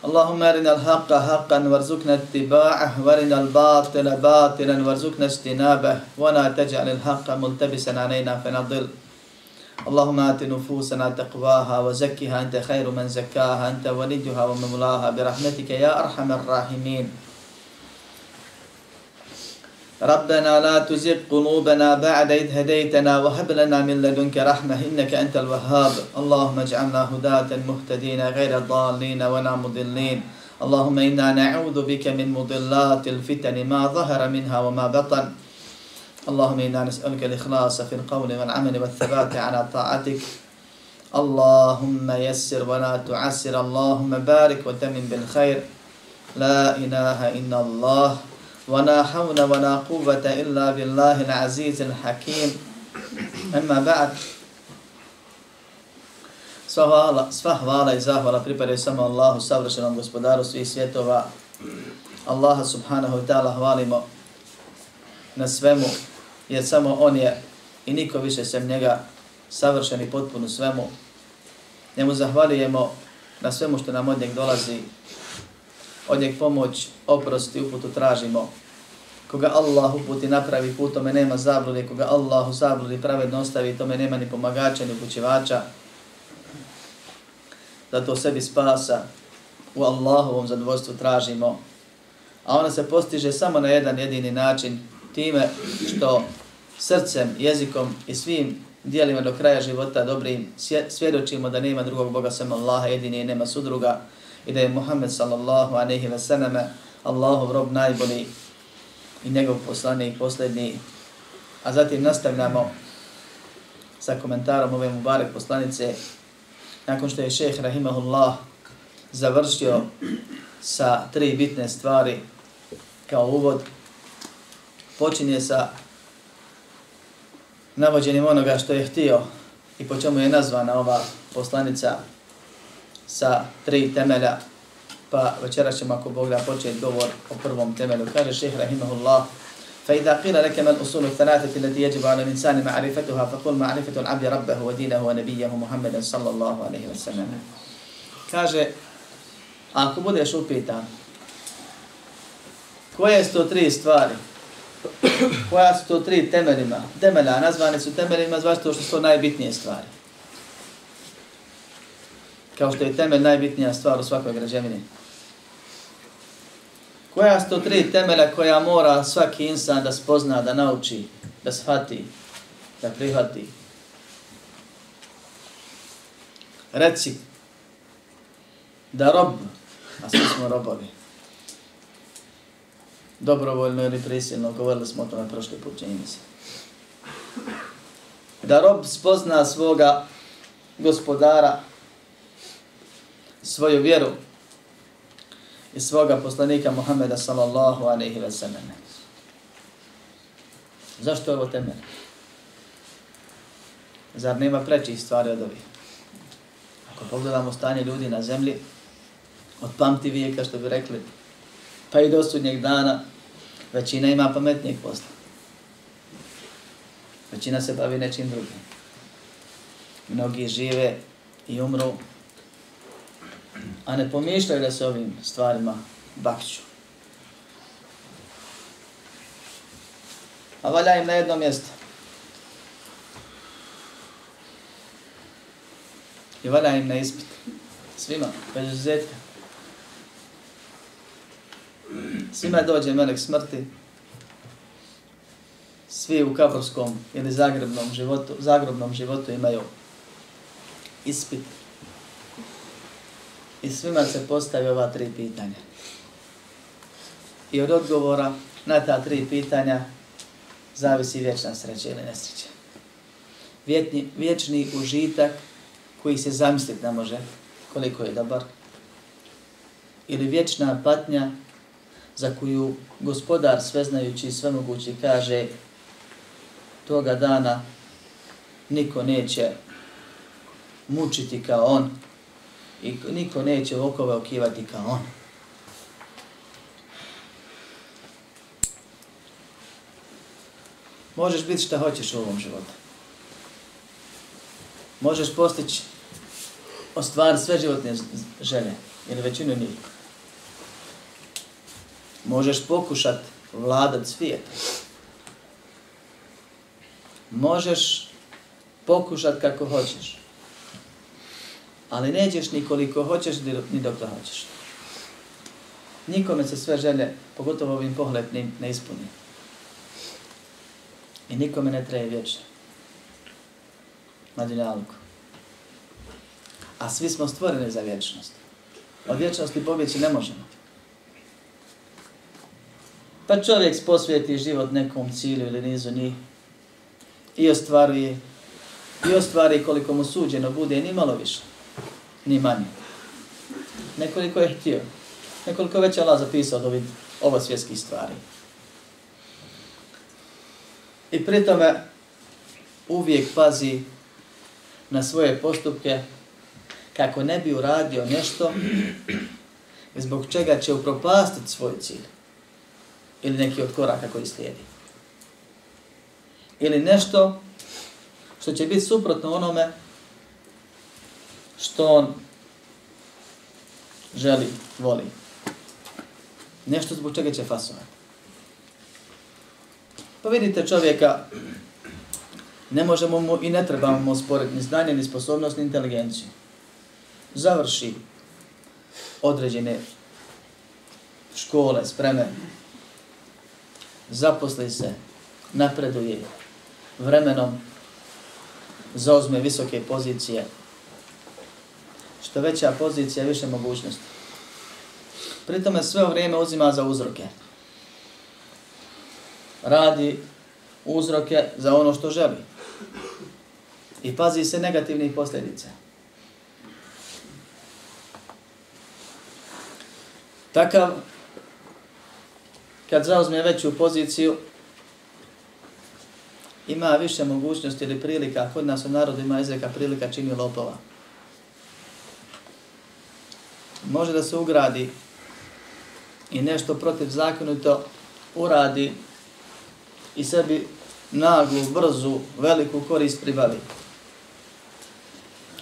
اللهم أرنا الحق حقا وارزقنا اتباعه وأرنا الباطل باطلا وارزقنا اجتنابه ولا تجعل الحق ملتبسا علينا فنضل. اللهم آت نفوسنا تقواها وزكها أنت خير من زكاها أنت وليها ومولاها برحمتك يا أرحم الراحمين. ربنا لا تزغ قلوبنا بعد إذ هديتنا وهب لنا من لدنك رحمة إنك أنت الوهاب. اللهم اجعلنا هداة مهتدين غير ضالين ولا مضلين. اللهم إنا نعوذ بك من مضلات الفتن ما ظهر منها وما بطن. اللهم إنا نسألك الإخلاص في القول والعمل والثبات على طاعتك. اللهم يسر ولا تعسر. اللهم بارك وتمن بالخير. لا إله إلا الله. ولا حول ولا قوة إلا بالله العزيز الحكيم أما بعد Sva hvala, sva hvala i zahvala pripadaju samo Allahu, savršenom gospodaru svih svjetova. Allaha subhanahu wa ta'ala hvalimo na svemu, jer samo On je i niko više sem njega savršen i potpun u svemu. Njemu zahvalijemo na svemu što nam od njeg dolazi, od njeg pomoć, oprost i uputu tražimo. Koga Allah uputi napravi put, tome nema zablude, koga Allah u zabludi pravedno ostavi, tome nema ni pomagača, ni upućivača. Zato sebi spasa u Allahovom zadovoljstvu tražimo. A ona se postiže samo na jedan jedini način, time što srcem, jezikom i svim dijelima do kraja života dobrim svjedočimo da nema drugog Boga sem Allaha, jedini i nema sudruga i da je Muhammed sallallahu aleyhi ve selleme Allahov rob najbolji i njegov poslanik posljednji. A zatim nastavljamo sa komentarom ove Mubarek poslanice nakon što je šeheh Rahimahullah završio sa tri bitne stvari kao uvod počinje sa navođenim onoga što je htio i po čemu je nazvana ova poslanica sa tri temelja, pa večera ćemo ako Bog da početi govor o prvom temelju. Kaže šehr Rahimahullah, فإذا قيل لك ما الأصول الثلاثة التي يجب على الإنسان معرفتها فقل معرفة العبد ربه ودينه ونبيه محمد صلى الله عليه وسلم. Kaže, ako budeš upitan, koje su to tri stvari koja su to tri temeljima, temelja, nazvane su temeljima zvašto što su to najbitnije stvari. Kao što je temelj najbitnija stvar u svakoj građevini. Koja su to tri temelja koja mora svaki insan da spozna, da nauči, da shvati, da prihvati. Reci da rob, a svi smo robovi, dobrovoljno ili prisilno, govorili smo o tome prošli put, čini se. Da rob spozna svoga gospodara, svoju vjeru i svoga poslanika Muhammeda sallallahu alaihi wa sallam. Zašto je ovo temelj? Zar nema prečih stvari od ovih? Ako pogledamo stanje ljudi na zemlji, od pamti vijeka, što bi rekli, pa i do sudnjeg dana, većina ima pametnijeg posla. Većina se bavi nečim drugim. Mnogi žive i umru, a ne pomišljaju da se ovim stvarima bakću. A valja im na jedno mjesto. I valja im na ispit. Svima, bez izuzetka. Svima dođe melek smrti, svi u kabrovskom ili zagrobnom životu, zagrobnom životu imaju ispit. I svima se postavi ova tri pitanja. I od odgovora na ta tri pitanja zavisi vječna sreća ili nesreća. Vjetni, vječni užitak koji se zamisliti ne može koliko je dobar. Ili vječna patnja za koju gospodar sveznajući i svemogući kaže toga dana niko neće mučiti kao on i niko neće okove okivati kao on. Možeš biti šta hoćeš u ovom životu. Možeš postići ostvar sve životne želje ili većinu njih. Možeš pokušat vladat svijetom. Možeš pokušat kako hoćeš. Ali nećeš nikoliko hoćeš ni dok to hoćeš. Nikome se sve želje, pogotovo ovim pohlepnim, ne ispuni. I nikome ne treje vječno. Na dunjalku. A svi smo stvoreni za vječnost. Od vječnosti pobjeći ne možemo. Pa čovjek posvijeti život nekom cilju ili nizu njih i ostvaruje i ostvari koliko mu suđeno bude, ni malo više, ni manje. Nekoliko je htio, nekoliko već Allah zapisao od ovih ovo svjetskih stvari. I pri tome uvijek pazi na svoje postupke kako ne bi uradio nešto zbog čega će upropastiti svoj cilj ili neki od koraka koji slijedi. Ili nešto što će biti suprotno onome što on želi, voli. Nešto zbog čega će fasovati. Pa vidite čovjeka, ne možemo mu i ne trebamo mu sporediti ni znanje, ni sposobnost, ni inteligenciju. Završi određene škole, spreme, zaposli se, napreduje, vremenom zauzme visoke pozicije. Što veća pozicija, više mogućnosti. Pritome sve vrijeme uzima za uzroke. Radi uzroke za ono što želi. I pazi se negativnih posljedica. Takav, kad zauzme veću poziciju, ima više mogućnosti ili prilika, kod nas u narodu ima izreka prilika čini lopova. Može da se ugradi i nešto protiv zakonito uradi i sebi naglu, brzu, veliku korist pribavi.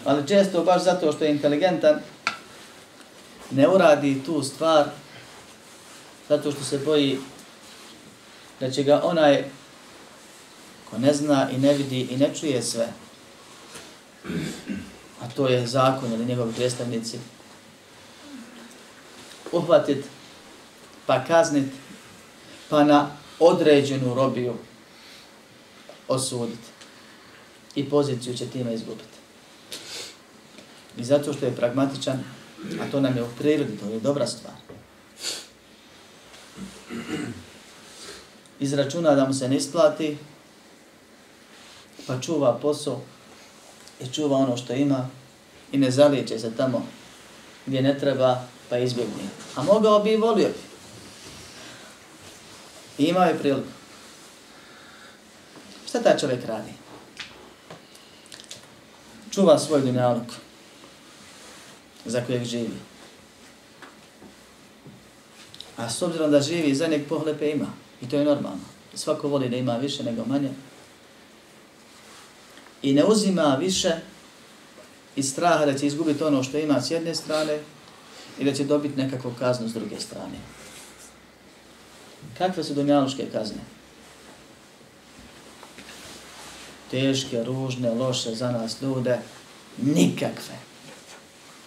Ali često baš zato što je inteligentan, ne uradi tu stvar zato što se boji da će ga onaj ko ne zna i ne vidi i ne čuje sve, a to je zakon ili njegovi predstavnici, uhvatit, pa kaznit, pa na određenu robiju osuditi. I poziciju će time izgubiti. I zato što je pragmatičan, a to nam je u prirodi, to je dobra stvar. Izračuna da mu se ne isplati, pa čuva posao i čuva ono što ima i ne zalijeće se tamo gdje ne treba, pa izbjegne. A mogao bi i volio bi. I imao je priliku. Šta taj čovjek radi? Čuva svoj dunjaluk za kojeg živi. A s obzirom da živi, za njeg pohlepe ima. I to je normalno. Svako voli da ima više nego manje i ne uzima više iz straha da će izgubiti ono što ima s jedne strane i da će dobiti nekakvu kaznu s druge strane. Kakve su dunjaluške kazne? Teške, ružne, loše za nas ljude, nikakve.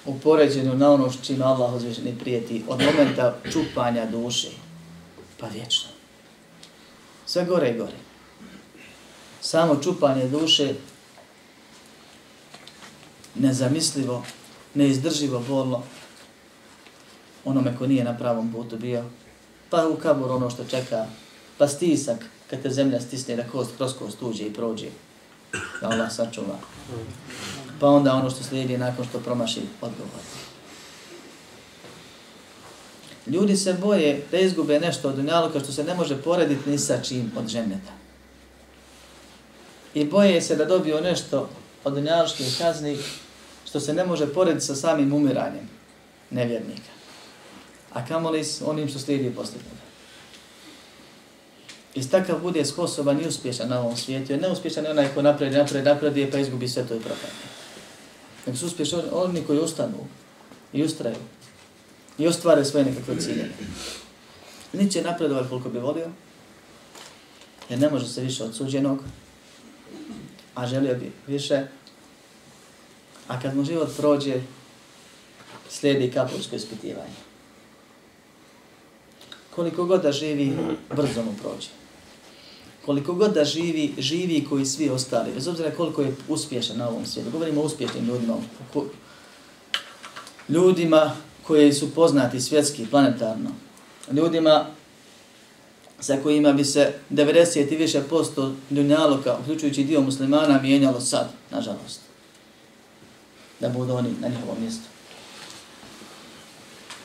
U poređenju na ono što čima Allah uzvišeni prijeti od momenta čupanja duše, pa vječno. Sve gore i gore. Samo čupanje duše nezamislivo, neizdrživo bolno onome ko nije na pravom putu bio. Pa u kabur ono što čeka, pa stisak kad te zemlja stisne da kost kroz kost uđe i prođe. Da Allah sačuva. Pa onda ono što slijedi nakon što promaši odgovor. Ljudi se boje da izgube nešto od dunjaluka što se ne može porediti ni sa čim od ženeta. i boje se da dobiju nešto od dunjaličkih kazni što se ne može porediti sa samim umiranjem nevjernika. A kamoli s onim što slijedi poslije toga. I takav bude sposoban i uspješan na ovom svijetu, jer neuspješan je onaj ko napredi, napredi, napredi, pa izgubi sve to i propadne. Nek su uspješni oni koji ustanu i ustraju i ostvare svoje nekakve cilje. Niti napredovati koliko bi volio, jer ne može se više od suđenog, a želio bi više. A kad mu život prođe, slijedi kapulsko ispitivanje. Koliko god da živi, brzo mu prođe. Koliko god da živi, živi koji svi ostali, bez obzira koliko je uspješan na ovom svijetu. Govorimo o uspješnim ljudima, ljudima koji su poznati svjetski, planetarno, ljudima sa kojima bi se 90 i više posto dunjaloka, uključujući dio muslimana, mijenjalo sad, nažalost. Da budu oni na njihovom mjestu.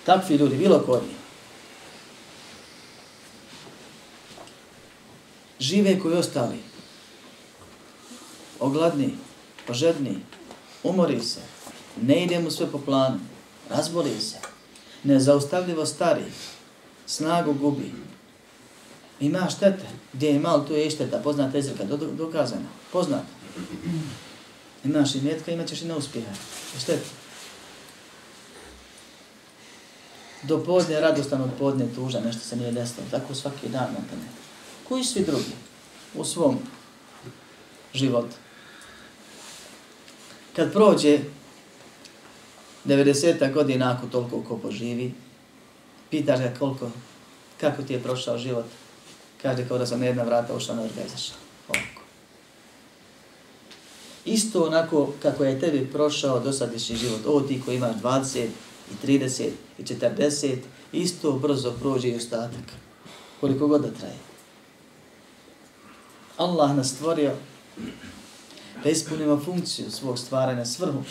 Takvi ljudi, bilo koji. Žive koji ostali. Ogladni, požedni, umori se, ne ide mu sve po planu, razboli se, nezaustavljivo stari, snagu gubi, ima štete, gdje je malo, tu je i šteta, poznata izreka, do, dokazana, poznata. Imaš i mjetka, imat ćeš i neuspjeha, i štete. Do podne radostan od podne tuža, nešto se nije desilo, tako svaki dan ne. tome. Koji svi drugi u svom životu. Kad prođe 90 godina ako toliko ko poživi, pitaš ga koliko, kako ti je prošao život, kaže kao da sam na jedna vrata ušao na druga izašao. Ovako. Isto onako kako je tebi prošao dosadišnji život, ovo ti koji imaš 20 i 30 i 40, isto brzo prođe i ostatak. Koliko god da traje. Allah nas stvorio da ispunimo funkciju svog stvaranja, svrhu,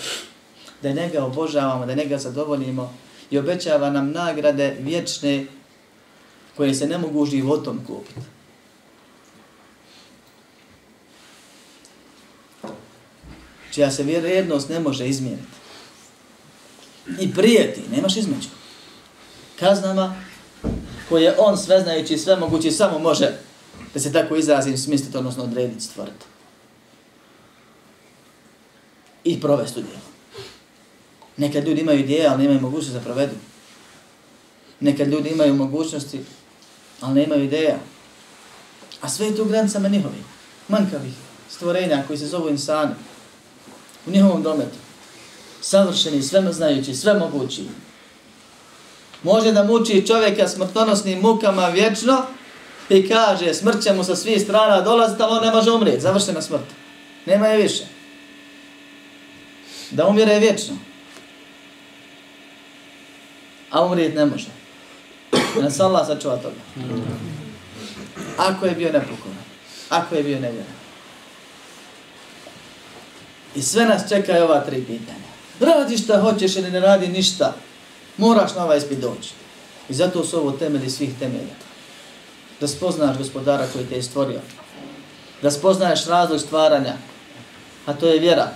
da njega obožavamo, da njega zadovoljimo i obećava nam nagrade vječne koje se ne mogu životom kupiti. Čija se vrijednost ne može izmijeniti. I prijeti, nemaš između. Kaznama koje on sveznajući i sve mogući samo može da se tako izrazim smisliti, odnosno odrediti stvoriti. I provesti u djelu. Nekad ljudi imaju ideje, ali nemaju mogućnosti da provedu. Nekad ljudi imaju mogućnosti, ali nemaju ideja. A sve je to u granicama njihovi, manjkavih stvorenja koji se zovu insani. U njihovom dometu. Savršeni, sve znajući, sve mogući. Može da muči čovjeka smrtonosnim mukama vječno i kaže smrt će mu sa svih strana dolaziti, ali on ne može umrijeti. Završena smrt. Nema je više. Da umire vječno. A umrijeti ne može. Da se Allah sačuva toga. Ako je bio nepokoran. Ako je bio nevjeran. I sve nas čekaju ova tri pitanja. Radi šta hoćeš ili ne radi ništa. Moraš na ovaj ispit doći. I zato su ovo temelji svih temelja. Da spoznaš gospodara koji te je stvorio. Da spoznaš razlog stvaranja. A to je vjera.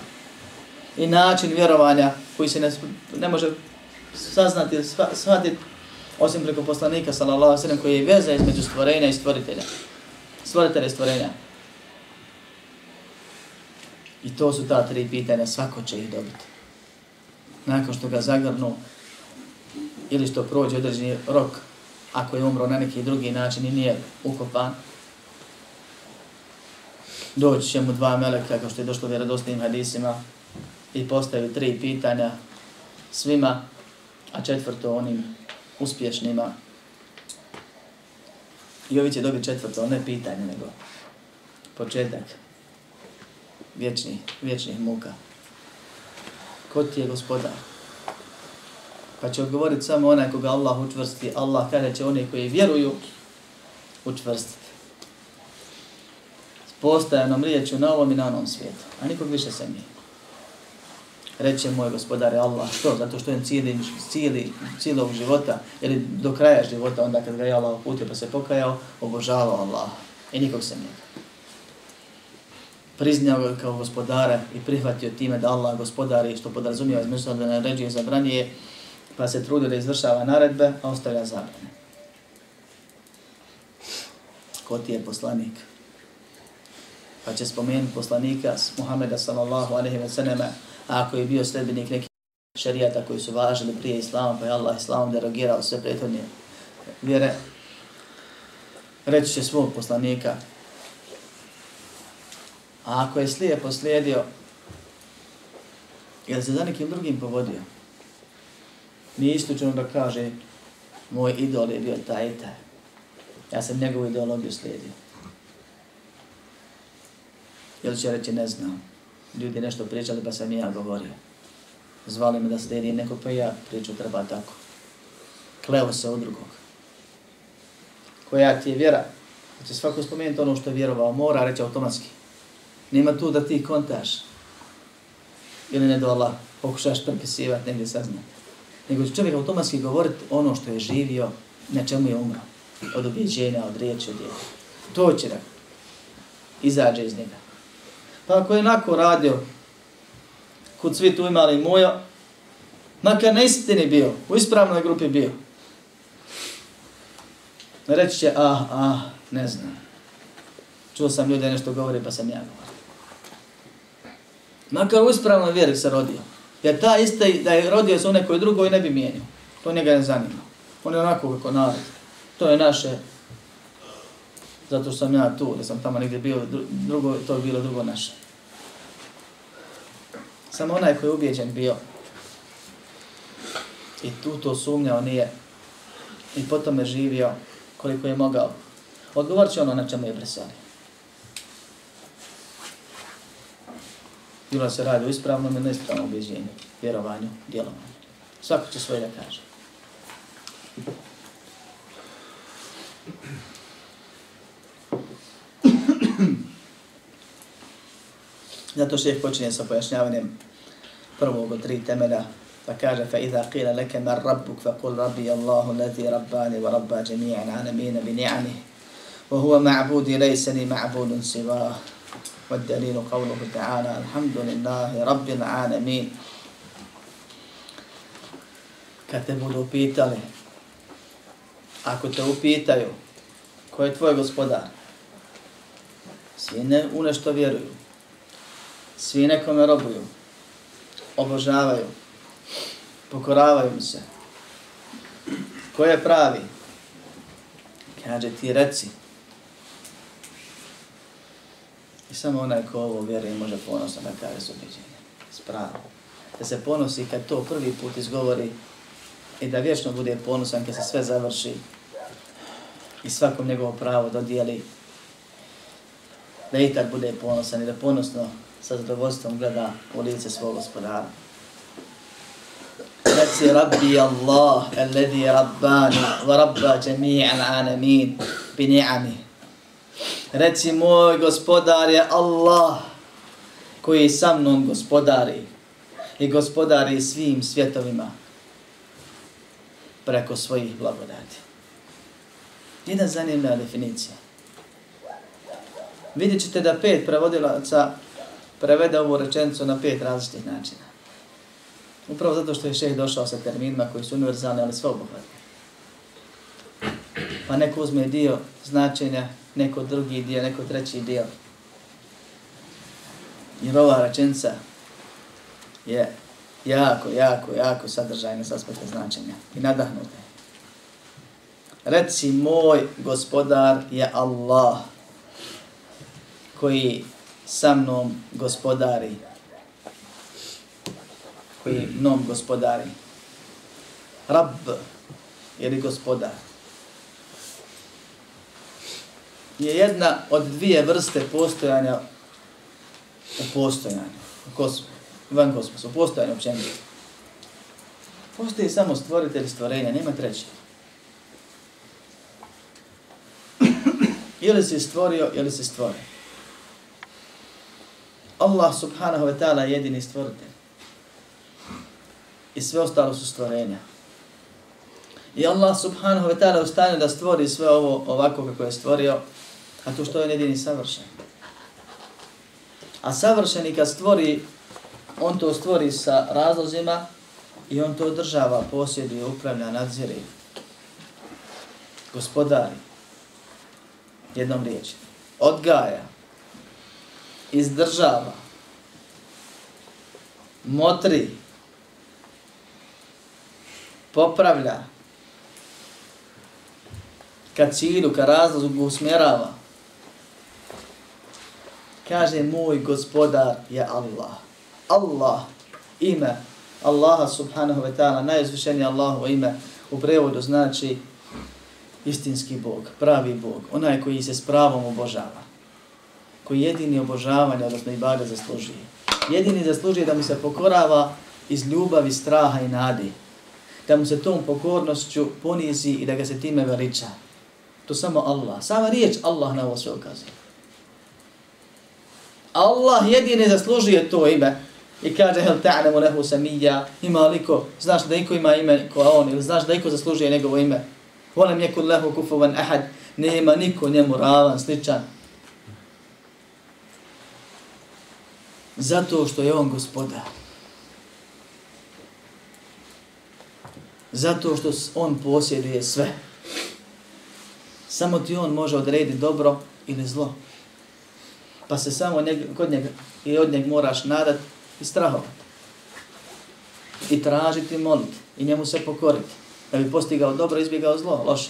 I način vjerovanja koji se ne, ne može saznati, shvatiti osim preko poslanika sallallahu alejhi ve koji je veza između stvorenja i stvoritelja. Stvoritelja i stvorenja. I to su ta tri pitanja, svako će ih dobiti. Nakon što ga zagrnu ili što prođe određeni rok, ako je umro na neki drugi način i nije ukopan, doći će mu dva meleka, kao što je došlo u vjerodostojnim hadisima, i postavi tri pitanja svima, a četvrto onim uspješnima. I ovi će dobiti četvrto, ne pitanje, nego početak vječnih, vječnih muka. Ko ti je gospodar? Pa će odgovoriti samo onaj koga Allah učvrsti. Allah kada će oni koji vjeruju učvrstiti. S postajanom riječu na ovom i na onom svijetu. A nikog više se nije reće moj gospodare Allah, što? Zato što je cijeli, cijeli, cijelog života, ili do kraja života, onda kad ga je Allah uputio pa se pokajao, obožavao Allah i nikog se nije. priznao ga kao gospodara i prihvatio time da Allah gospodari što podrazumijeva između da naređuje zabranije, pa se trudi da izvršava naredbe, a ostavlja zabrane. Ko ti je poslanik? Pa će spomenuti poslanika Muhameda sallallahu alaihi wa sallam, ako je bio sledbenik nekih šarijata koji su važili prije islama, pa je Allah islamom derogirao sve prethodnije vjere, reći će svog poslanika. A ako je slije poslijedio, je se za nekim drugim povodio? Nije istučeno da kaže, moj idol je bio taj i taj. Ja sam njegovu ideologiju slijedio. Ili će reći, ne znam. Ljudi nešto pričali pa sam ja govorio. Zvali me da slijedi neko pa ja priču treba tako. Kleo se od drugog. Koja ti je vjera? Znači svako spomenuti ono što je vjerovao, mora reći automatski. Nema tu da ti kontaš. Ili ne do Allah, pokušaš prepisivati, negdje saznati. Nego će čovjek automatski govoriti ono što je živio, na čemu je umro. Od objeđenja, od riječi, od djela. To će da izađe iz njega. Pa ako je onako radio, kod svi tu imali moja, makar na istini bio, u ispravnoj grupi bio, reći će, ah, ah, ne znam. Čuo sam ljude nešto govori, pa sam ja govorio. Makar u ispravnoj vjeri se rodio. Jer ta ista da je rodio se u nekoj drugoj ne bi mijenio. To njega ne zanima. On je onako kako narod. To je naše. Zato što sam ja tu, da sam tamo negdje bio, drugo, to je bilo drugo naše. Samo onaj koji je ubijeđen bio i tu to sumnjao nije i potom je živio koliko je mogao. Odgovorit će ono na čemu je preselio. Bilo se radi o ispravnom ili neispravnom objeđenju, vjerovanju, djelovanju. Svako će svoje da kaže. Zato što je počinje sa pojašnjavanjem prvog od tri temelja, pa kaže fa iza qila laka man rabbuk fa qul rabbi allah alladhi rabbani wa rabba jami'a alamin bi ni'amihi wa والدليل قوله تعالى الحمد لله رب العالمين kad te budu pitali, ako te upitaju, ko je tvoj gospodar? Svi ne u nešto vjeruju. Svi nekome robuju. Obožavaju. Pokoravaju mu se. Ko je pravi? Kaže ti reci, I samo onaj ko ovo vjeruje može ponosno da kaže s ubeđenjem. Spravo. Da se ponosi kad to prvi put izgovori i da vječno bude ponosan kad se sve završi i svakom njegovo pravo dodijeli da i tak bude ponosan i da ponosno sa zadovoljstvom gleda u lice svog gospodara. Reci Rabbi Allah, alladhi rabbani, wa rabba jami'an anamin, bi ni'ami. Reci moj gospodar je Allah koji sa mnom gospodari i gospodari svim svjetovima preko svojih blagodati. Jedna zanimljiva definicija. Vidjet ćete da pet prevodilaca prevede ovu rečenicu na pet različitih načina. Upravo zato što je šeh došao sa terminima koji su univerzalni, ali sve obuhvatni. Pa neko uzme dio značenja neko drugi dio, neko treći dio. Jer ova rečenica je jako, jako, jako sadržajna s aspekta značenja i nadahnuta. Reci, moj gospodar je Allah koji sa mnom gospodari. Koji mnom gospodari. Rab, ili gospodar. Je jedna od dvije vrste postojanja u postojanju, u kosmosu, van kosmosu, u postojanju općenito. Postoji samo stvoritelj stvorenja, nema treće. ili si stvorio, ili si stvorio. Allah subhanahu wa ta'ala je jedini stvoritelj. I sve ostalo su stvorenja. I Allah subhanahu wa ta'ala ustane da stvori sve ovo ovako kako je stvorio, A to što je jedini savršen. A savršeni kad stvori, on to stvori sa razlozima i on to održava, posjeduje, upravlja, nadzire. Gospodari, jednom riječi, odgaja, izdržava, motri, popravlja, ka cilju, ka razlogu usmjerava. Kaže, moj gospodar je Allah. Allah, ime Allaha subhanahu wa ta'ala, najuzvišenije Allahovo ime u prevodu znači istinski Bog, pravi Bog, onaj koji se s pravom obožava, koji jedini obožavanje, odnosno i baga zaslužuje. Jedini zaslužuje da mu se pokorava iz ljubavi, straha i nadi, da mu se tom pokornošću ponizi i da ga se time veliča. To samo Allah. Sama riječ Allah na ovo sve ukazuje. Allah jedini zaslužuje to ime. I kaže, hel ta'nemu lehu samija, ima liko, znaš da iko ima ime ko on, ili znaš da iko zaslužuje njegovo ime. Volem jekun lehu kufovan ahad, nema niko njemu ravan, sličan. Zato što je on gospodar. Zato što on posjeduje sve. Samo ti on može odrediti dobro ili zlo. Pa se samo njeg, kod njega i od njeg moraš nadat i strahovati. I tražiti, moliti. I njemu se pokoriti. Da bi postigao dobro, izbjegao zlo, loše.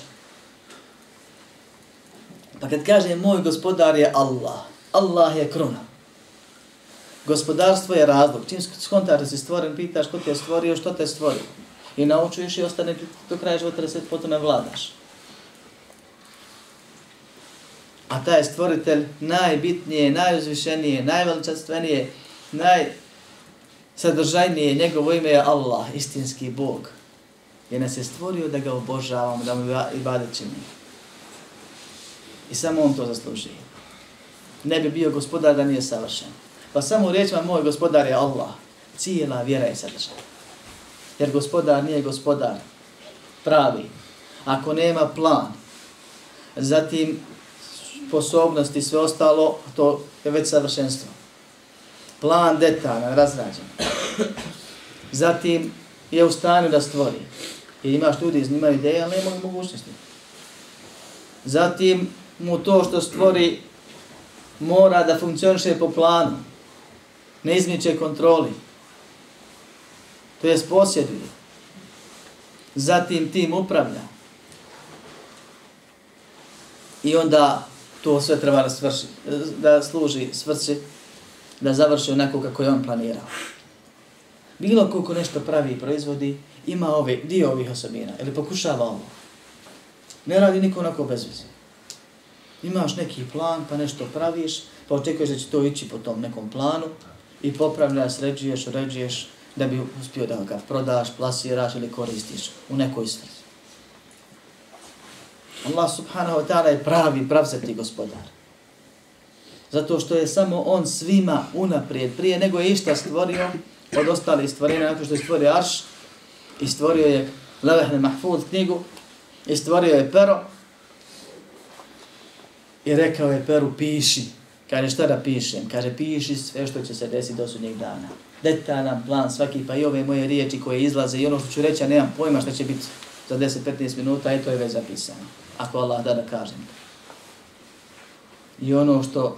Pa kad kaže moj gospodar je Allah. Allah je kruna. Gospodarstvo je razlog. Čim skontar si stvoren, pitaš ko te je stvorio, što te je stvorio. I naučuješ i ostane do kraja života da se potom ne vladaš. A taj stvoritelj najbitnije, najuzvišenije, najveličanstvenije, najsadržajnije, njegovo ime je Allah, istinski Bog. Je nas je stvorio da ga obožavamo, da mu ibadet čini. I samo on to zasluži. Ne bi bio gospodar da nije savršen. Pa samo u riječima moj gospodar je Allah. Cijela vjera je sadržana. Jer gospodar nije gospodar pravi. Ako nema plan, zatim sposobnosti, sve ostalo, to je već savršenstvo. Plan detaljan, razrađen. Zatim je u stanju da stvori. Jer imaš ljudi, imaju ideje, ali nemaju mogućnosti. Zatim mu to što stvori mora da funkcioniše po planu. Ne izmiče kontroli. To je posjeduje. Zatim tim upravlja. I onda to sve treba da, svrši, da služi svrci, da završi onako kako je on planirao. Bilo koliko nešto pravi i proizvodi, ima ove, dio ovih osobina, ili pokušava ovo. Ne radi niko onako bez veze. Imaš neki plan, pa nešto praviš, pa očekuješ da će to ići po tom nekom planu i popravlja, sređuješ, uređuješ da bi uspio da ga prodaš, plasiraš ili koristiš u nekoj svrsi. Allah subhanahu wa ta'ala je pravi, pravzeti gospodar. Zato što je samo on svima unaprijed, prije nego je išta stvorio od ostalih stvorenja, nakon što je stvorio Arš i stvorio je Levehne Mahfud knjigu i stvorio je pero i rekao je peru piši. Kaže šta da pišem? Kaže piši sve što će se desiti do sudnjeg dana. Detaljan plan svaki pa i ove moje riječi koje izlaze i ono što ću reći, a nemam pojma šta će biti za 10-15 minuta i to je već zapisano ako Allah da da kažem. I ono što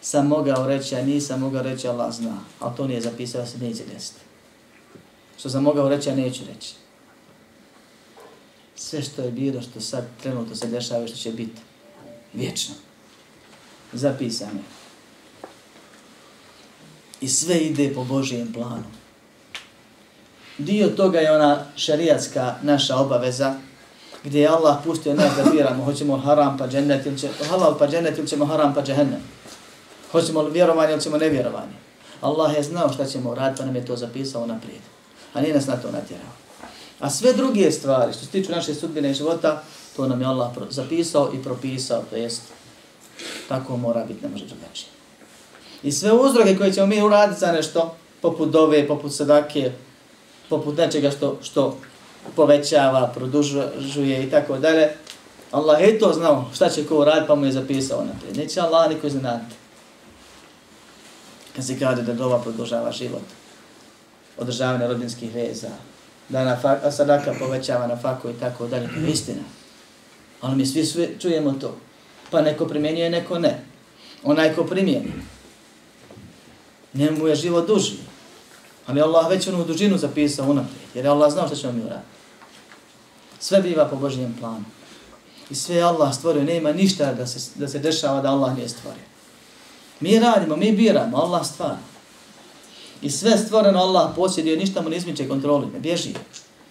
sam mogao reći, a nisam mogao reći, Allah zna. Ali to nije zapisao, se neće desiti. Što sam mogao reći, a neću reći. Sve što je bilo, što sad trenutno se dešava, što će biti vječno. Zapisano. I sve ide po Božijem planu. Dio toga je ona šarijatska naša obaveza, gdje je Allah pustio nas da biramo, hoćemo haram pa džennet ili će, halal pa džennet ili ćemo haram pa džehennem. Hoćemo vjerovanje ili ćemo nevjerovanje. Allah je znao šta ćemo raditi pa nam je to zapisao naprijed. A nije nas na to natjerao. A sve druge stvari što se tiču naše sudbine života, to nam je Allah zapisao i propisao, to jest tako mora biti, ne može drugačije. I sve uzroge koje ćemo mi uraditi za nešto, poput dove, poput sadake, poput nečega što, što povećava, produžuje i tako dalje. Allah je to znao šta će ko raditi pa mu je zapisao naprijed. Neće Allah niko iznenaditi. Kad se kaže da dova produžava život, održavanje rodinskih veza, da na fa, sadaka povećava na faku i tako dalje, to je istina. Ali mi svi, svi čujemo to. Pa neko primjenjuje, neko ne. Onaj ko primjeni, njemu je život duži. Ali Allah već onu dužinu zapisao unaprijed, jer je Allah znao što ćemo mi uraditi. Sve biva po Božijem planu. I sve Allah stvorio, nema ništa da se, da se dešava da Allah nije stvorio. Mi radimo, mi biramo, Allah stvara. I sve stvoreno Allah posjeduje, ništa mu ne izmiče kontroli, ne bježi.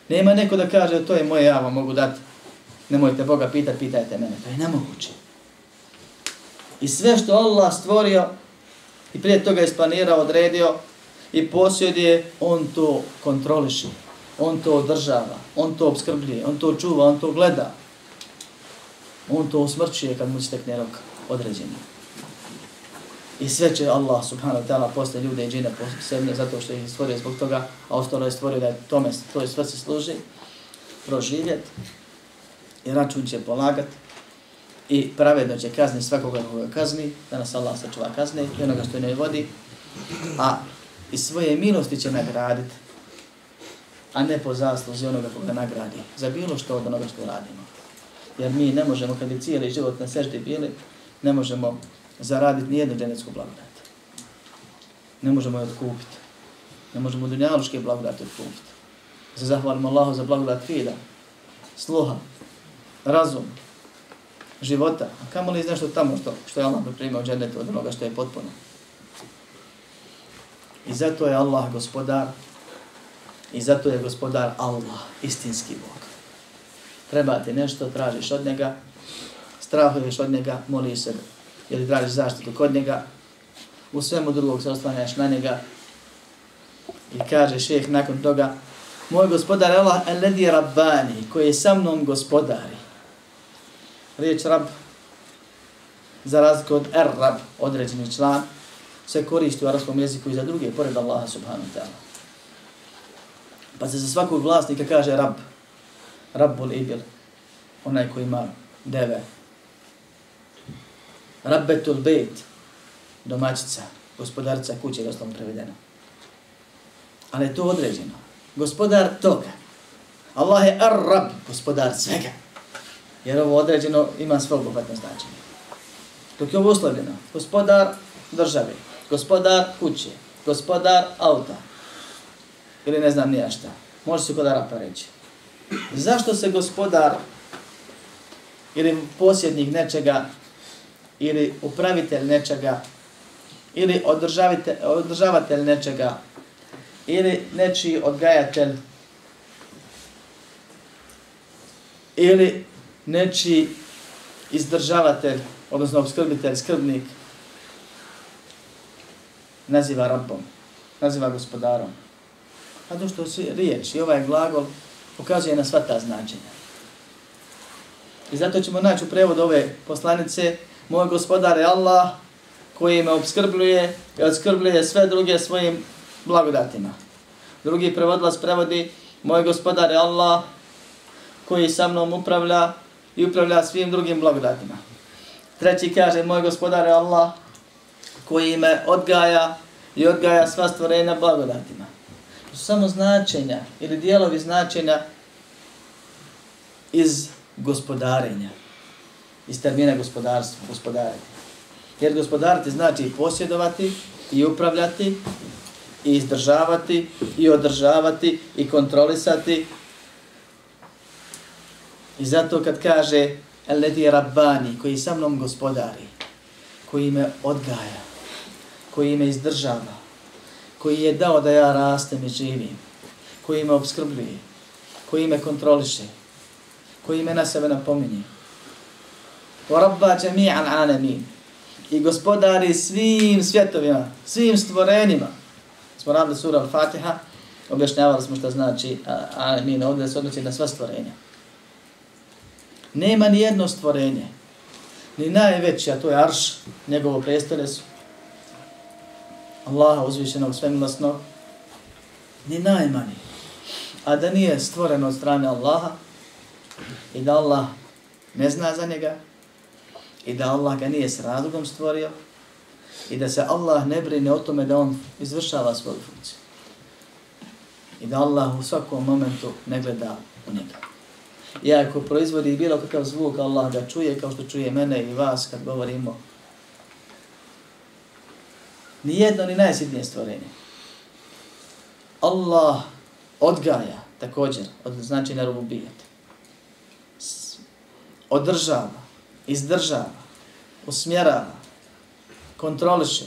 Nema neko da kaže, to je moje, ja vam mogu dati. Nemojte Boga pitati, pitajte mene. To je nemoguće. I sve što Allah stvorio i prije toga isplanirao, odredio i posjeduje, on to kontroliši. On to održava, on to obskrbljuje, on to čuva, on to gleda. On to usmrćuje kad mu stekne rok određeni. I sve će Allah subhanahu wa ta'ala posle ljude i džine posebne zato što ih stvorio zbog toga, a ostalo je stvorio da je tome tvoje se služi, proživjeti i račun će polagati i pravedno će kazni svakoga koga kazni, da nas Allah sačuva kazne i onoga što ne vodi, a i svoje milosti će nagraditi, a ne po zasluzi onoga koga nagradi, za bilo što od onoga što radimo. Jer mi ne možemo, kad bi cijeli život na seždi bili, ne možemo zaraditi nijednu dženecku blagodat. Ne možemo je odkupiti. Ne možemo dunjaluške blagodati odkupiti. Se zahvalimo Allahu za blagodat fida, sluha, razum, života. A kamo li nešto tamo što, što je Allah pripremio dženetu od onoga što je potpuno. I zato je Allah gospodar i zato je gospodar Allah, istinski Bog. Treba ti nešto, tražiš od njega, strahuješ od njega, moliš se ili tražiš zaštitu kod njega, u svemu drugog se oslanjaš na njega i kaže šeheh nakon toga, moj gospodar je Allah, alladhi rabbani, koji je sa mnom gospodari. Riječ rab, za razliku od er rab, određeni član, se koristi u arabskom jeziku i za druge, pored Allaha subhanahu wa ta'ala. Pa se za svakog vlasnika kaže rab, rabbul ibil, onaj koji ima deve, Rabbetul bejt, domaćica, gospodarica kuće, doslovno prevedeno. Ali je to određeno. Gospodar toga. Allah je ar-rab, gospodar svega. Jer ovo određeno ima sve obuhvatno značenje. Dok je ovo uslovljeno, gospodar države, gospodar kuće, gospodar auta, ili ne znam nija šta. Može se kod Arapa reći. Zašto se gospodar ili posjednik nečega ili upravitelj nečega, ili održavatelj nečega, ili nečiji odgajatelj, ili nečiji izdržavatelj, odnosno obskrbitelj, skrbnik, naziva rabom, naziva gospodarom. Zato što se riječ i ovaj glagol pokazuje na sva ta značenja. I zato ćemo naći u prevodu ove poslanice moj gospodar je Allah koji me obskrbljuje i obskrbljuje sve druge svojim blagodatima. Drugi prevodilac prevodi, moj gospodar je Allah koji sa mnom upravlja i upravlja svim drugim blagodatima. Treći kaže, moj gospodar je Allah koji me odgaja i odgaja sva stvorenja blagodatima. Su samo značenja ili dijelovi značenja iz gospodarenja iz termina gospodarstva, gospodariti. Jer gospodariti znači posjedovati i upravljati i izdržavati i održavati i kontrolisati. I zato kad kaže Eledi Rabbani koji sa mnom gospodari, koji me odgaja, koji me izdržava, koji je dao da ja rastem i živim, koji me obskrbljuje, koji me kontroliše, koji me na sebe napominje, wa rabba jami'an alamin i gospodari svim svjetovima, svim stvorenima. Smo radili sura Al-Fatiha, objašnjavali smo što znači alamin, ovdje se odnosi na sva stvorenja. Nema ni jedno stvorenje, ni najveće, a to je Arš, njegovo prestolje su, Allaha uzvišenog svemilosnog, ni najmanji, a da nije stvoreno od strane Allaha i da Allah ne zna za njega, i da Allah ga nije s razlogom stvorio i da se Allah ne brine o tome da on izvršava svoju funkciju. I da Allah u svakom momentu ne gleda u njega. I ako proizvodi bilo kakav zvuk, Allah ga čuje kao što čuje mene i vas kad govorimo. Nijedno ni najsitnije stvorenje. Allah odgaja također od znači na rububijat. Održava, izdržava, usmjerava, kontroliše.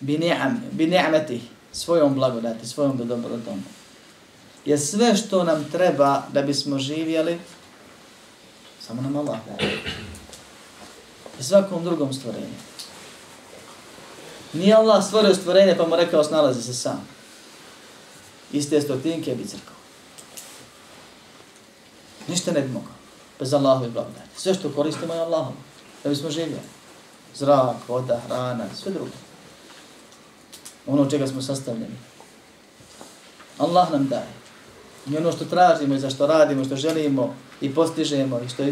Bi ni'ameti, svojom blagodati, svojom dobrotom. Je sve što nam treba da bismo živjeli, samo nam Allah daje. I svakom drugom stvorenju. Nije Allah stvorio stvorenje pa mu rekao snalazi se sam. Iste stotinke bi crkao. Ništa ne bi mogao. Bez Allahu i blagodati. Sve što koristimo je Allahom. Da bismo živjeli. Zrak, voda, hrana, sve drugo. Ono čega smo sastavljeni. Allah nam daje. I ono što tražimo i za što radimo, što želimo i postižemo i što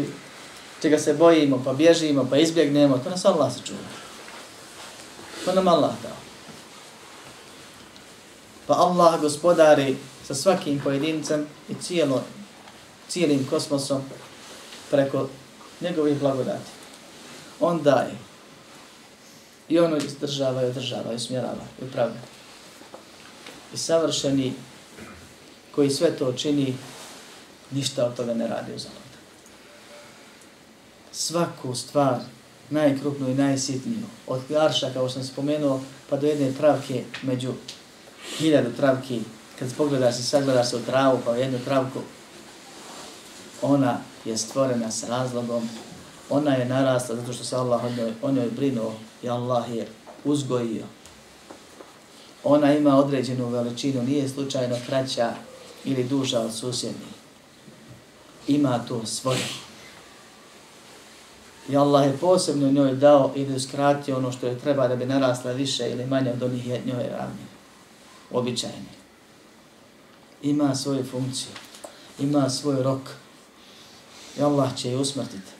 čega se bojimo, pa bježimo, pa izbjegnemo, to nas Allah se čuva. To nam Allah dao. Pa Allah gospodari sa svakim pojedincem i cijelo, cijelim kosmosom preko njegovih blagodati. On daje. I ono izdržava i održava i smjerava i upravlja. I savršeni koji sve to čini, ništa od toga ne radi u zalog. Svaku stvar najkrupniju i najsitniju. Od arša, kao sam spomenuo, pa do jedne travke među hiljadu travki, kad pogledaš i sagledaš se u travu, pa u jednu travku, ona je stvorena s razlogom, ona je narasla zato što se Allah o njoj, o njoj brinuo i Allah je uzgojio. Ona ima određenu veličinu, nije slučajno kraća ili duža od susjednih. Ima to svoje. I Allah je posebno njoj dao ili uskratio ono što je treba da bi narasla više ili manje od onih njoj ravni. Običajni. Ima svoju funkciju. Ima svoj rok. I Allah će je usmrtiti.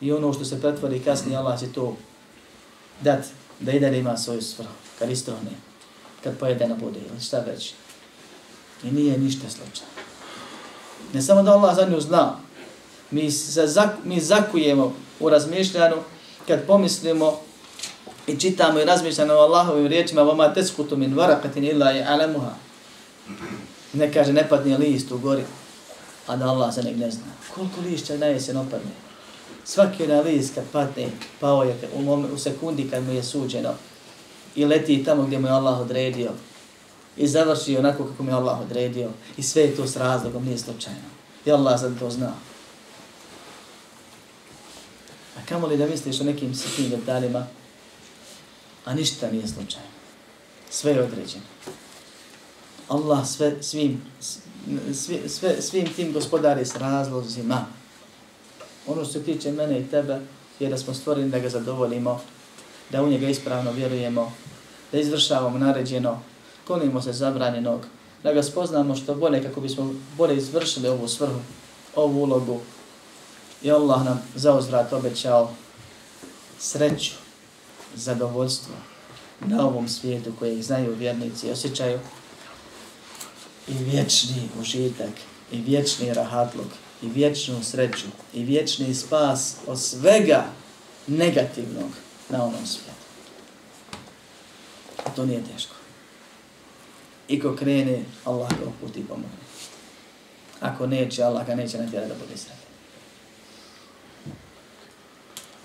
I ono što se pretvori kasnije, Allah će to dat da i dalje ima svoju svrhu. Kad istohne. Kad pojedena bude. Ili šta već. I nije ništa slučajno. Ne samo da Allah za nju zna. Mi, se zak, mi zakujemo u razmišljanju, kad pomislimo i čitamo i razmišljamo o Allahovim riječima, vama teskutu min varakatin illa i alemuha. Ne kaže, ne padne list u gori, a da Allah za nek ne zna. Koliko lišća na jesen opadne? Svaki na list kad padne, pao je u, mom, u sekundi kad mu je suđeno i leti tamo gdje mu je Allah odredio i završi onako kako mu je Allah odredio i sve je to s razlogom, nije slučajno. I Allah za to zna. A kamo li da misliš o nekim sitnim detaljima, a ništa nije slučajno. Sve je određeno. Allah sve, svim, sve, sve, svim tim gospodari s razlozima. Ono što se tiče mene i tebe je da smo stvoreni da ga zadovoljimo, da u njega ispravno vjerujemo, da izvršavamo naređeno, klonimo se zabranjenog, da ga spoznamo što bolje kako bismo bolje izvršili ovu svrhu, ovu ulogu I Allah nam za uzvrat obećao sreću, zadovoljstvo na ovom svijetu koje znaju vjernici i osjećaju i vječni užitak i vječni rahatluk i vječnu sreću i vječni spas od svega negativnog na onom svijetu. A to nije teško. I ko krene, Allah ga uputi pomoći. Ako neće, Allah ga neće natjerati da bude sretan.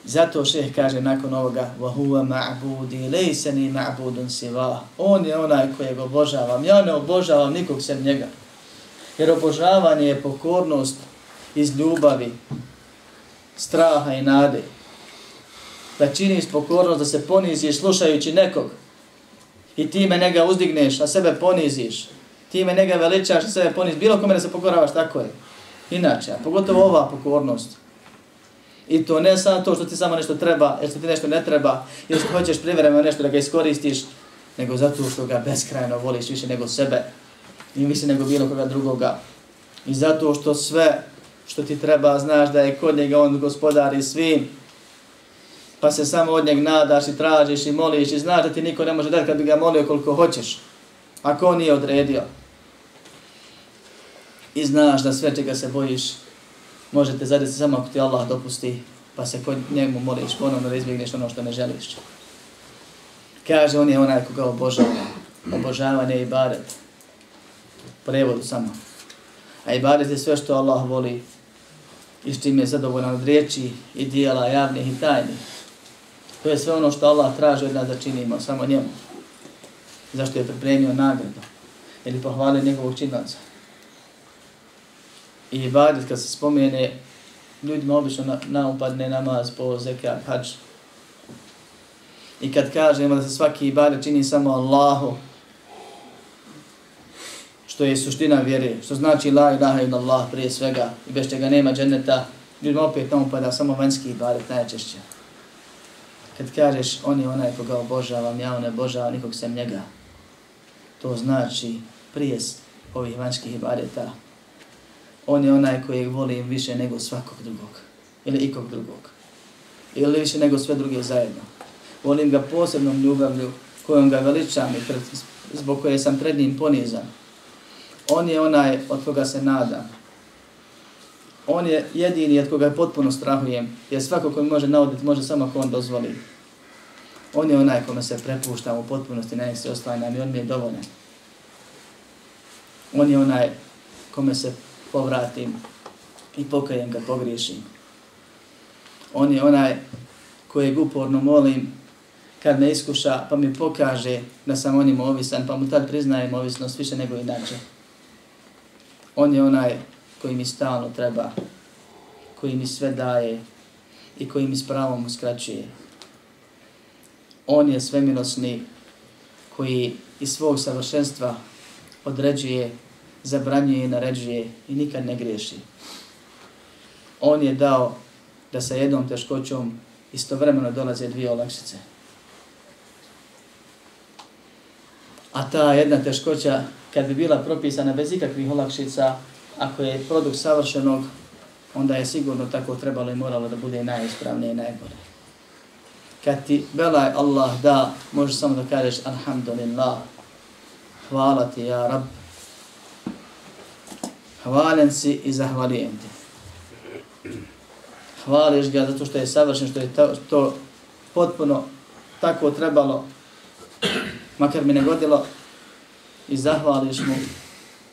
Zato šeh kaže nakon ovoga وَهُوَ مَعْبُودِ لَيْسَ نِي مَعْبُودٌ سِوَا On je onaj kojeg obožavam. Ja ne obožavam nikog sem njega. Jer obožavanje je pokornost iz ljubavi, straha i nade. Da činiš pokornost, da se poniziš slušajući nekog i time nega uzdigneš, a sebe poniziš. Time nega veličaš, a sebe poniziš. Bilo kome da se pokoravaš, tako je. Inače, a pogotovo ova pokornost. I to ne samo to što ti samo nešto treba, jer što ti nešto ne treba, ili što hoćeš privremeno nešto da ga iskoristiš, nego zato što ga beskrajno voliš više nego sebe i više nego bilo koga drugoga. I zato što sve što ti treba, znaš da je kod njega on gospodar i svim. pa se samo od njeg nadaš i tražiš i moliš i znaš da ti niko ne može dati kad bi ga molio koliko hoćeš, ako on nije odredio. I znaš da sve čega se bojiš, možete zadesiti samo ako ti Allah dopusti, pa se kod njemu moliš ponovno da izbjegneš ono što ne želiš. Kaže, on je onaj koga obožava. Obožavanje je ibadet. Prevodu samo. A ibadet je sve što Allah voli i s čim je zadovoljan od riječi i dijela javnih i tajnih. To je sve ono što Allah traži od nas da činimo, samo njemu. Zašto je pripremio nagradu. Ili pohvalio njegovog činlaca. I ibadet kad se spomene, ljudima obično na, naupadne namaz po zekat, hađ. I kad kažemo da se svaki ibadet čini samo Allahu, što je suština vjere, što znači la ilaha illa Allah prije svega i bez čega nema dženeta, ljudima opet naupada samo vanjski ibadet najčešće. Kad kažeš on je onaj koga obožavam, ja ne obožavam nikog sem njega, to znači prije ovih vanjskih ibadeta, on je onaj kojeg volim više nego svakog drugog. Ili ikog drugog. Ili više nego sve druge zajedno. Volim ga posebnom ljubavlju kojom ga veličam i pred, zbog koje sam pred njim ponizan. On je onaj od koga se nadam. On je jedini od koga potpuno strahujem. Jer svako koji može navoditi može samo ako on dozvoli. On je onaj kome se prepuštam u potpunosti, ne se oslanjam i on mi je dovoljan. On je onaj kome se povratim i pokajem kad pogriješim. On je onaj kojeg uporno molim kad me iskuša pa mi pokaže da sam onim ovisan pa mu tad priznajem ovisnost više nego inače. On je onaj koji mi stalno treba, koji mi sve daje i koji mi s pravom uskraćuje. On je svemilosni koji iz svog savršenstva određuje zabranjuje i naređuje i nikad ne griješi. On je dao da sa jednom teškoćom istovremeno dolaze dvije olakšice. A ta jedna teškoća, kad bi bila propisana bez ikakvih olakšica, ako je produkt savršenog, onda je sigurno tako trebalo i moralo da bude najispravnije i najbolje. Kad ti belaj Allah da, možeš samo da kažeš Alhamdulillah, hvala ti ja Rabb, hvalen si i zahvalijem ti. Hvališ ga zato što je savršen, što je to, to potpuno tako trebalo, makar mi ne godilo, i zahvališ mu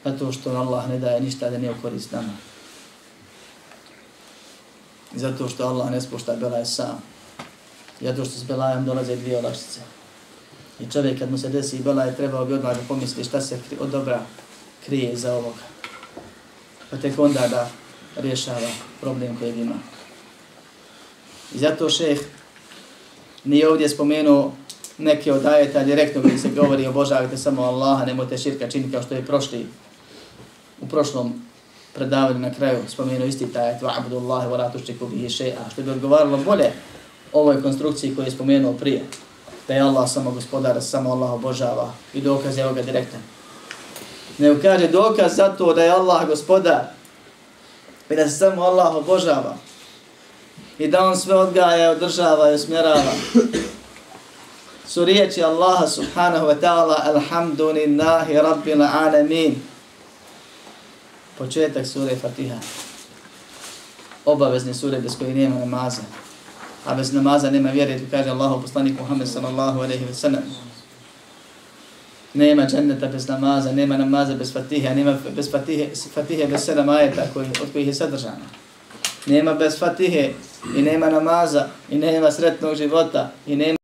zato što Allah ne daje ništa da nije u korist nama. Zato što Allah ne spušta belaj sam. Zato što s belajem dolaze dvije olakšice. I čovjek kad mu se desi belaj trebao bi odmah da pomisli šta se od dobra krije iza ovoga pa tek onda da rješava problem koji ima. I zato šeh nije ovdje spomenuo neke od ajeta direktno gdje se govori obožavajte samo Allaha, nemojte širka činiti kao što je prošli u prošlom predavanju na kraju spomenuo isti taj ajet wa'budu Allahe wa la tushriku bihi shay'a što bi odgovaralo bolje ovoj konstrukciji koju je spomenuo prije da je Allah samo gospodar, samo Allah obožava i dokaz je ovoga direktno ne kaže dokaz za to da je Allah gospodar i da se samo Allah obožava i da on sve odgaja, održava i usmjerava. Su riječi Allaha subhanahu wa ta'ala alhamdulillahi rabbil alamin. Početak sure Fatiha. Obavezni sure bez koje nema namaza. A bez namaza nema vjere tu kaže Allahu poslanik Muhammed sallallahu alaihi wa sallam nema dženneta bez namaza, nema namaza bez fatihe, nema bez fatihe, fatihe bez sedam ajeta koji, od kojih je sadržano. Nema bez fatihe i nema namaza i nema sretnog života i nema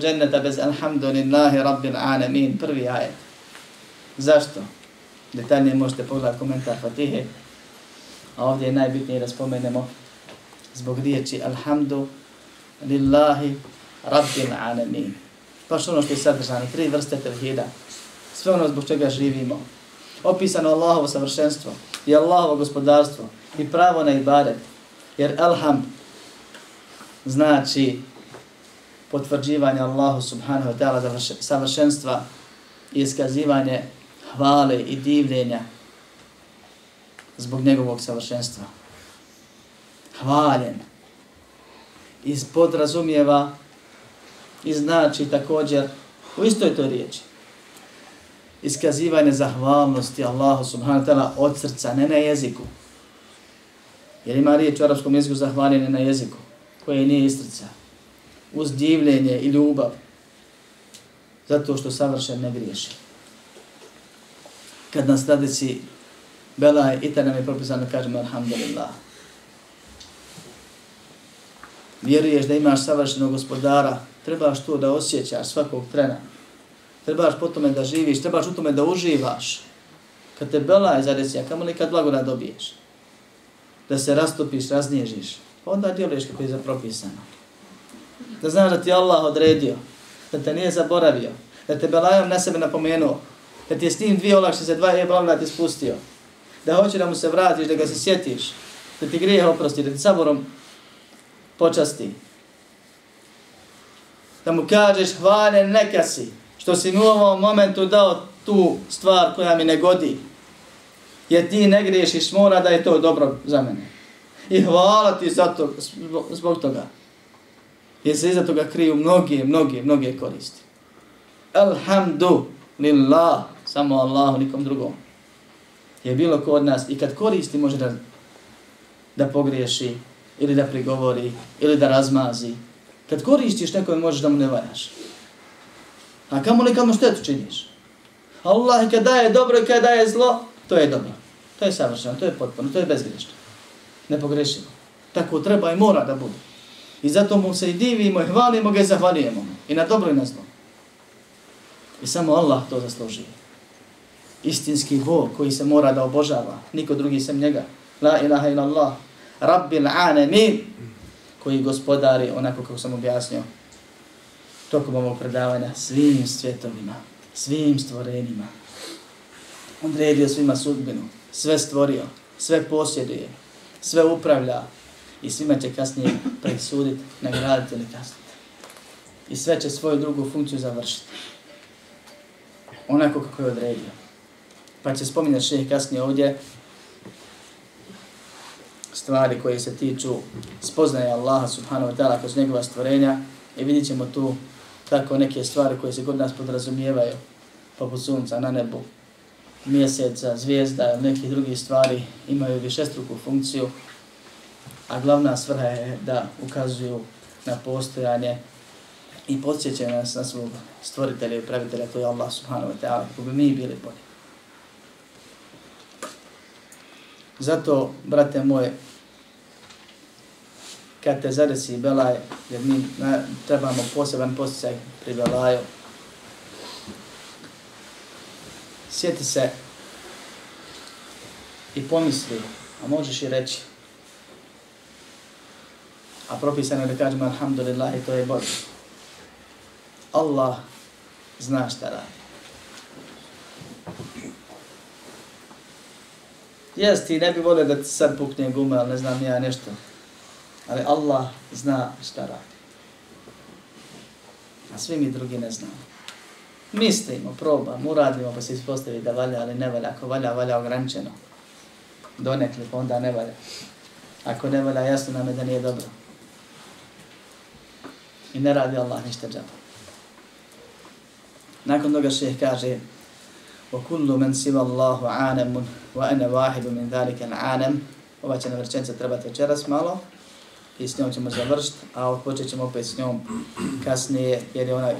dženneta bez alhamdulillahi rabbil alamin, prvi ajet. Zašto? Detaljnije možete pogledati komentar fatihe, a ovdje je najbitnije da spomenemo zbog riječi alhamdu lillahi rabbil alamin. Pa što ono što je sadržano, tri vrste tevhida, sve ono zbog čega živimo. Opisano Allahovo savršenstvo i Allahovo gospodarstvo i pravo na ibadet. Jer Elham znači potvrđivanje Allahu subhanahu wa ta'ala savršenstva i iskazivanje hvale i divljenja zbog njegovog savršenstva. Hvaljen. iz podrazumijeva i znači također u istoj toj riječi. Iskazivanje zahvalnosti Allahu subhanahu wa ta'ala od srca, ne na jeziku. Jer ima riječ u arapskom jeziku zahvaljenje na jeziku, koje nije iz srca. Uz divljenje i ljubav. Zato što savršen ne griješi. Kad nas dadeci belaj, i nam je propisano kažemo alhamdulillah vjeruješ da imaš savršenog gospodara, trebaš to da osjećaš svakog trena. Trebaš po tome da živiš, trebaš u tome da uživaš. Kad te belaj zadesi, a kamo li kad blagodat dobiješ? Da se rastopiš, raznježiš. Pa onda djeluješ kako je zapropisano. Da znaš da ti Allah odredio, da te nije zaboravio, da te belajom na sebe napomenuo, da ti je s tim dvije olakšice, dva je blagoda ti spustio, da hoće da mu se vratiš, da ga se sjetiš, da ti grije oprosti, da ti saborom počasti. Da mu kažeš hvale neka si, što si mi u ovom momentu dao tu stvar koja mi ne godi. Jer ti ne griješiš, mora da je to dobro za mene. I hvala ti za to, zbog toga. Jer se iza toga kriju mnoge, mnoge, mnoge koristi. Alhamdu lillah, samo Allahu, nikom drugom. Je bilo kod nas i kad koristi može da, da pogriješi, ili da prigovori, ili da razmazi. Kad koristiš nekome možeš da mu ne valjaš. A kamo li kamo štetu činiš? Allah kad daje dobro i kad daje zlo, to je dobro. To je savršeno, to je potpuno, to je bezgrešno. Nepogrešivo. Tako treba i mora da bude. I zato mu se i divimo i hvalimo ga i zahvalijemo mu. I na dobro i na zlo. I samo Allah to zasluži. Istinski Bog koji se mora da obožava. Niko drugi sem njega. La ilaha ila Allah. Rabbil alamin koji gospodari onako kako sam objasnio tokom ovog predavanja svim svjetovima, svim stvorenjima. Odredio svima sudbinu, sve stvorio, sve posjeduje, sve upravlja i svima će kasnije presuditi, nagraditi ili kasniti. I sve će svoju drugu funkciju završiti. Onako kako je odredio. Pa će spominjati še kasnije ovdje stvari koje se tiču spoznaje Allaha subhanahu wa ta'ala kroz njegova stvorenja i vidit ćemo tu tako neke stvari koje se kod nas podrazumijevaju poput sunca na nebu, mjeseca, zvijezda i neke drugih stvari imaju višestruku funkciju, a glavna svrha je da ukazuju na postojanje i podsjećaju nas na svog stvoritelja i pravitelja, to je Allah subhanahu wa ta'ala, kako bi mi bili bolji. Zato, brate moje, kad te zadesi belaj, jer mi na, trebamo poseban posticaj pri belaju. Sjeti se i pomisli, a možeš i reći, a propisano je da kažemo alhamdulillah i to je Bog. Allah zna šta radi. Jes, ti ne bi volio da ti sad pukne gume, ali ne znam ja nešto ali Allah zna šta radi. A svi mi drugi ne znamo. Mislimo, probamo, uradimo pa se ispostavi da valja, ali ne valja. Ako valja, valja ograničeno. Donekli, pa onda ne valja. Ako ne valja, jasno nam je da nije dobro. I ne radi Allah ništa džaba. Nakon toga šeh kaže وَكُلُّ مَنْ سِوَ اللَّهُ عَانَمٌ وَأَنَا وَاحِدُ مِنْ ذَلِكَ الْعَانَمُ Ova će na vrčenca trebati večeras malo i s njom ćemo završiti, a odpočet ćemo opet s njom kasnije, jer je ona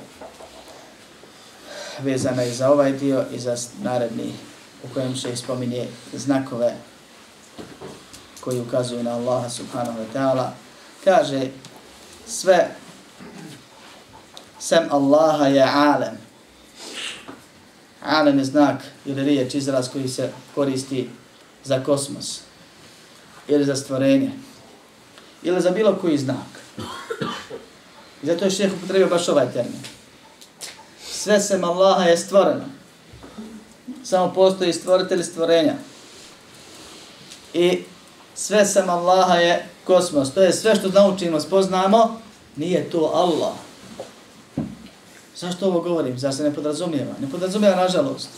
vezana i za ovaj dio i za naredni u kojem se spominje znakove koji ukazuju na Allaha subhanahu wa ta'ala. Kaže, sve sem Allaha je alem. Alem je znak ili riječ, izraz koji se koristi za kosmos ili za stvorenje ili za bilo koji znak. I zato je šeheh upotrebio baš ovaj termin. Sve sem Allaha je stvoreno. Samo postoji stvoritelj stvorenja. I sve sem Allaha je kosmos. To je sve što naučimo, spoznamo, nije to Allah. Zašto ovo govorim? Zar se ne podrazumijeva? Ne podrazumijeva, nažalost.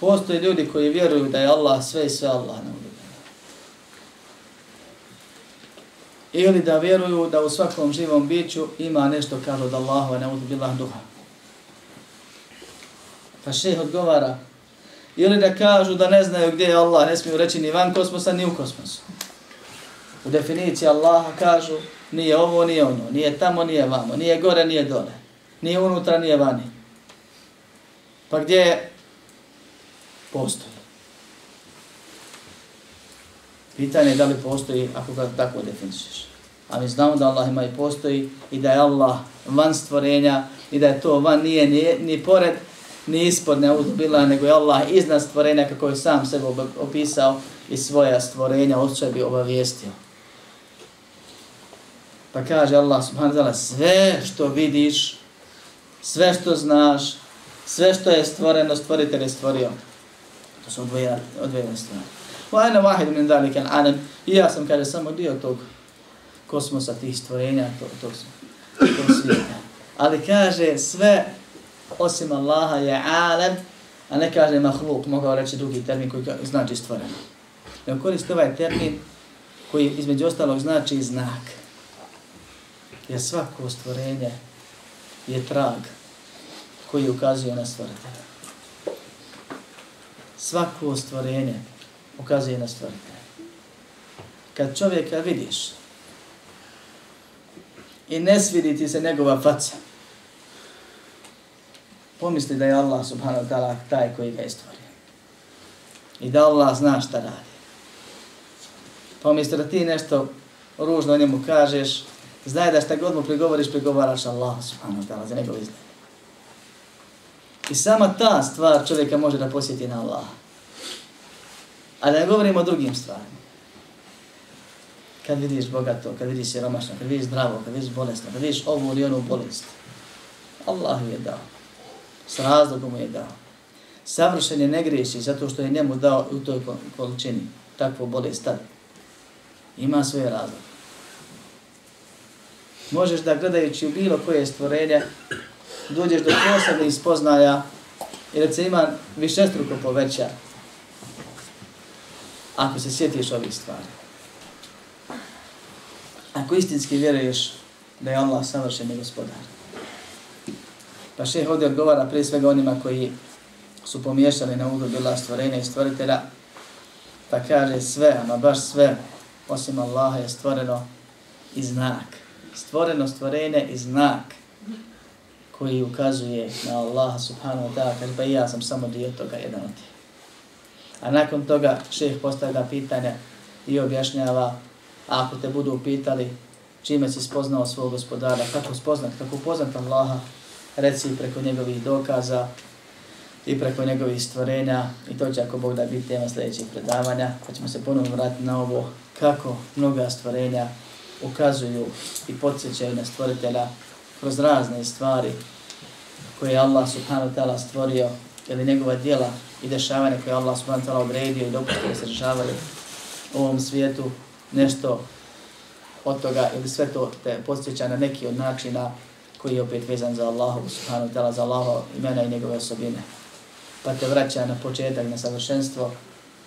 Postoje ljudi koji vjeruju da je Allah sve i sve Allah. Ne ili da vjeruju da u svakom živom biću ima nešto kao od Allahu, a ne od bilah duha. Pa šeh odgovara, ili da kažu da ne znaju gdje je Allah, ne smiju reći ni van kosmosa, ni u kosmosu. U definiciji Allaha kažu, nije ovo, nije ono, nije tamo, nije vamo, nije gore, nije dole, nije unutra, nije vani. Pa gdje je? Postoji. Pitanje je da li postoji ako ga tako definišeš. A mi znamo da Allah ima i postoji i da je Allah van stvorenja i da je to van nije ni, ni pored ni ispod ne uzbila, nego je Allah iznad stvorenja kako je sam sebe opisao i svoja stvorenja o sebi obavijestio. Pa kaže Allah subhanahu wa ta'ala sve što vidiš, sve što znaš, sve što je stvoreno, stvoritelj je stvorio. To su odvojene stvari. Wa ana wahid min zalika al-alam. I ja sam kaže samo dio tog kosmosa tih stvorenja tog tog, tog svijeta. Ali kaže sve osim Allaha je alam, a ne kaže mahluk, mogao reći drugi termin koji znači stvoreno. Ne koristi ovaj termin koji između ostalog znači znak. Jer svako stvorenje je trag koji ukazuje na stvoritelja. Svako stvorenje ukazuje na stvoritelja. Kad čovjeka vidiš i ne svidi ti se njegova faca, pomisli da je Allah subhanahu wa ta'ala taj koji ga je stvorio. I da Allah zna šta radi. Pomisli da ti nešto ružno njemu kažeš, znaj da šta god mu prigovoriš, prigovaraš Allah subhanahu wa ta'ala za njegov izgled. I sama ta stvar čovjeka može da posjeti na Allah. A da ne govorimo o drugim stvarima. Kad vidiš bogato, kad vidiš siromašno, kad vidiš zdravo, kad vidiš bolestno, kad vidiš ovu ili onu bolest. Allah je dao. S razlogom je dao. Savršen je ne griješi zato što je njemu dao u toj količini takvu bolest tad. Ima svoje razloge. Možeš da gledajući u bilo koje stvorenje dođeš do posebnih spoznaja i da se ima višestruko poveća ako se sjetiš ovih stvari. Ako istinski vjeruješ da je Allah savršeni gospodar. Pa šeh ovdje odgovara prije svega onima koji su pomiješali na udu bila stvorenja i stvoritelja, pa kaže sve, ama baš sve, osim Allaha je stvoreno i znak. Stvoreno stvorenje i znak koji ukazuje na Allaha subhanahu wa ta'ala, kaže pa ja sam samo dio toga, jedan od tih. A nakon toga šeh postavlja pitanja i objašnjava, ako te budu pitali čime si spoznao svog gospodara, kako spoznat, kako poznat Allaha, reci preko njegovih dokaza i preko njegovih stvorenja i to će ako Bog da biti tema sljedećeg predavanja, pa ćemo se ponovno vratiti na ovo kako mnoga stvorenja ukazuju i podsjećaju na stvoritelja kroz razne stvari koje je Allah subhanahu wa ta'ala stvorio ili njegova dijela i dešavanje koje Allah subhanahu wa ta'ala odredio i dopustio da se dešavaju u ovom svijetu, nešto od toga ili sve to te posjeća na neki od načina koji je opet vezan za Allahu subhanahu wa ta'ala, za Allaho imena i njegove osobine. Pa te vraća na početak, na savršenstvo,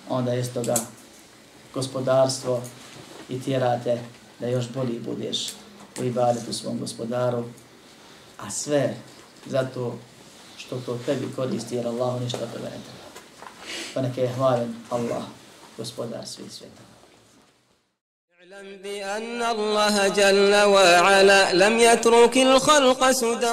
onda je toga gospodarstvo i tjerate da još bolji budeš u ibadetu svom gospodaru, a sve zato što to tebi koristi jer Allahu ništa toga ne treba. Pa neke je hvalen Allah, gospodar svih. اعلم بأن الله جل وعلا لم يترك الخلق سدى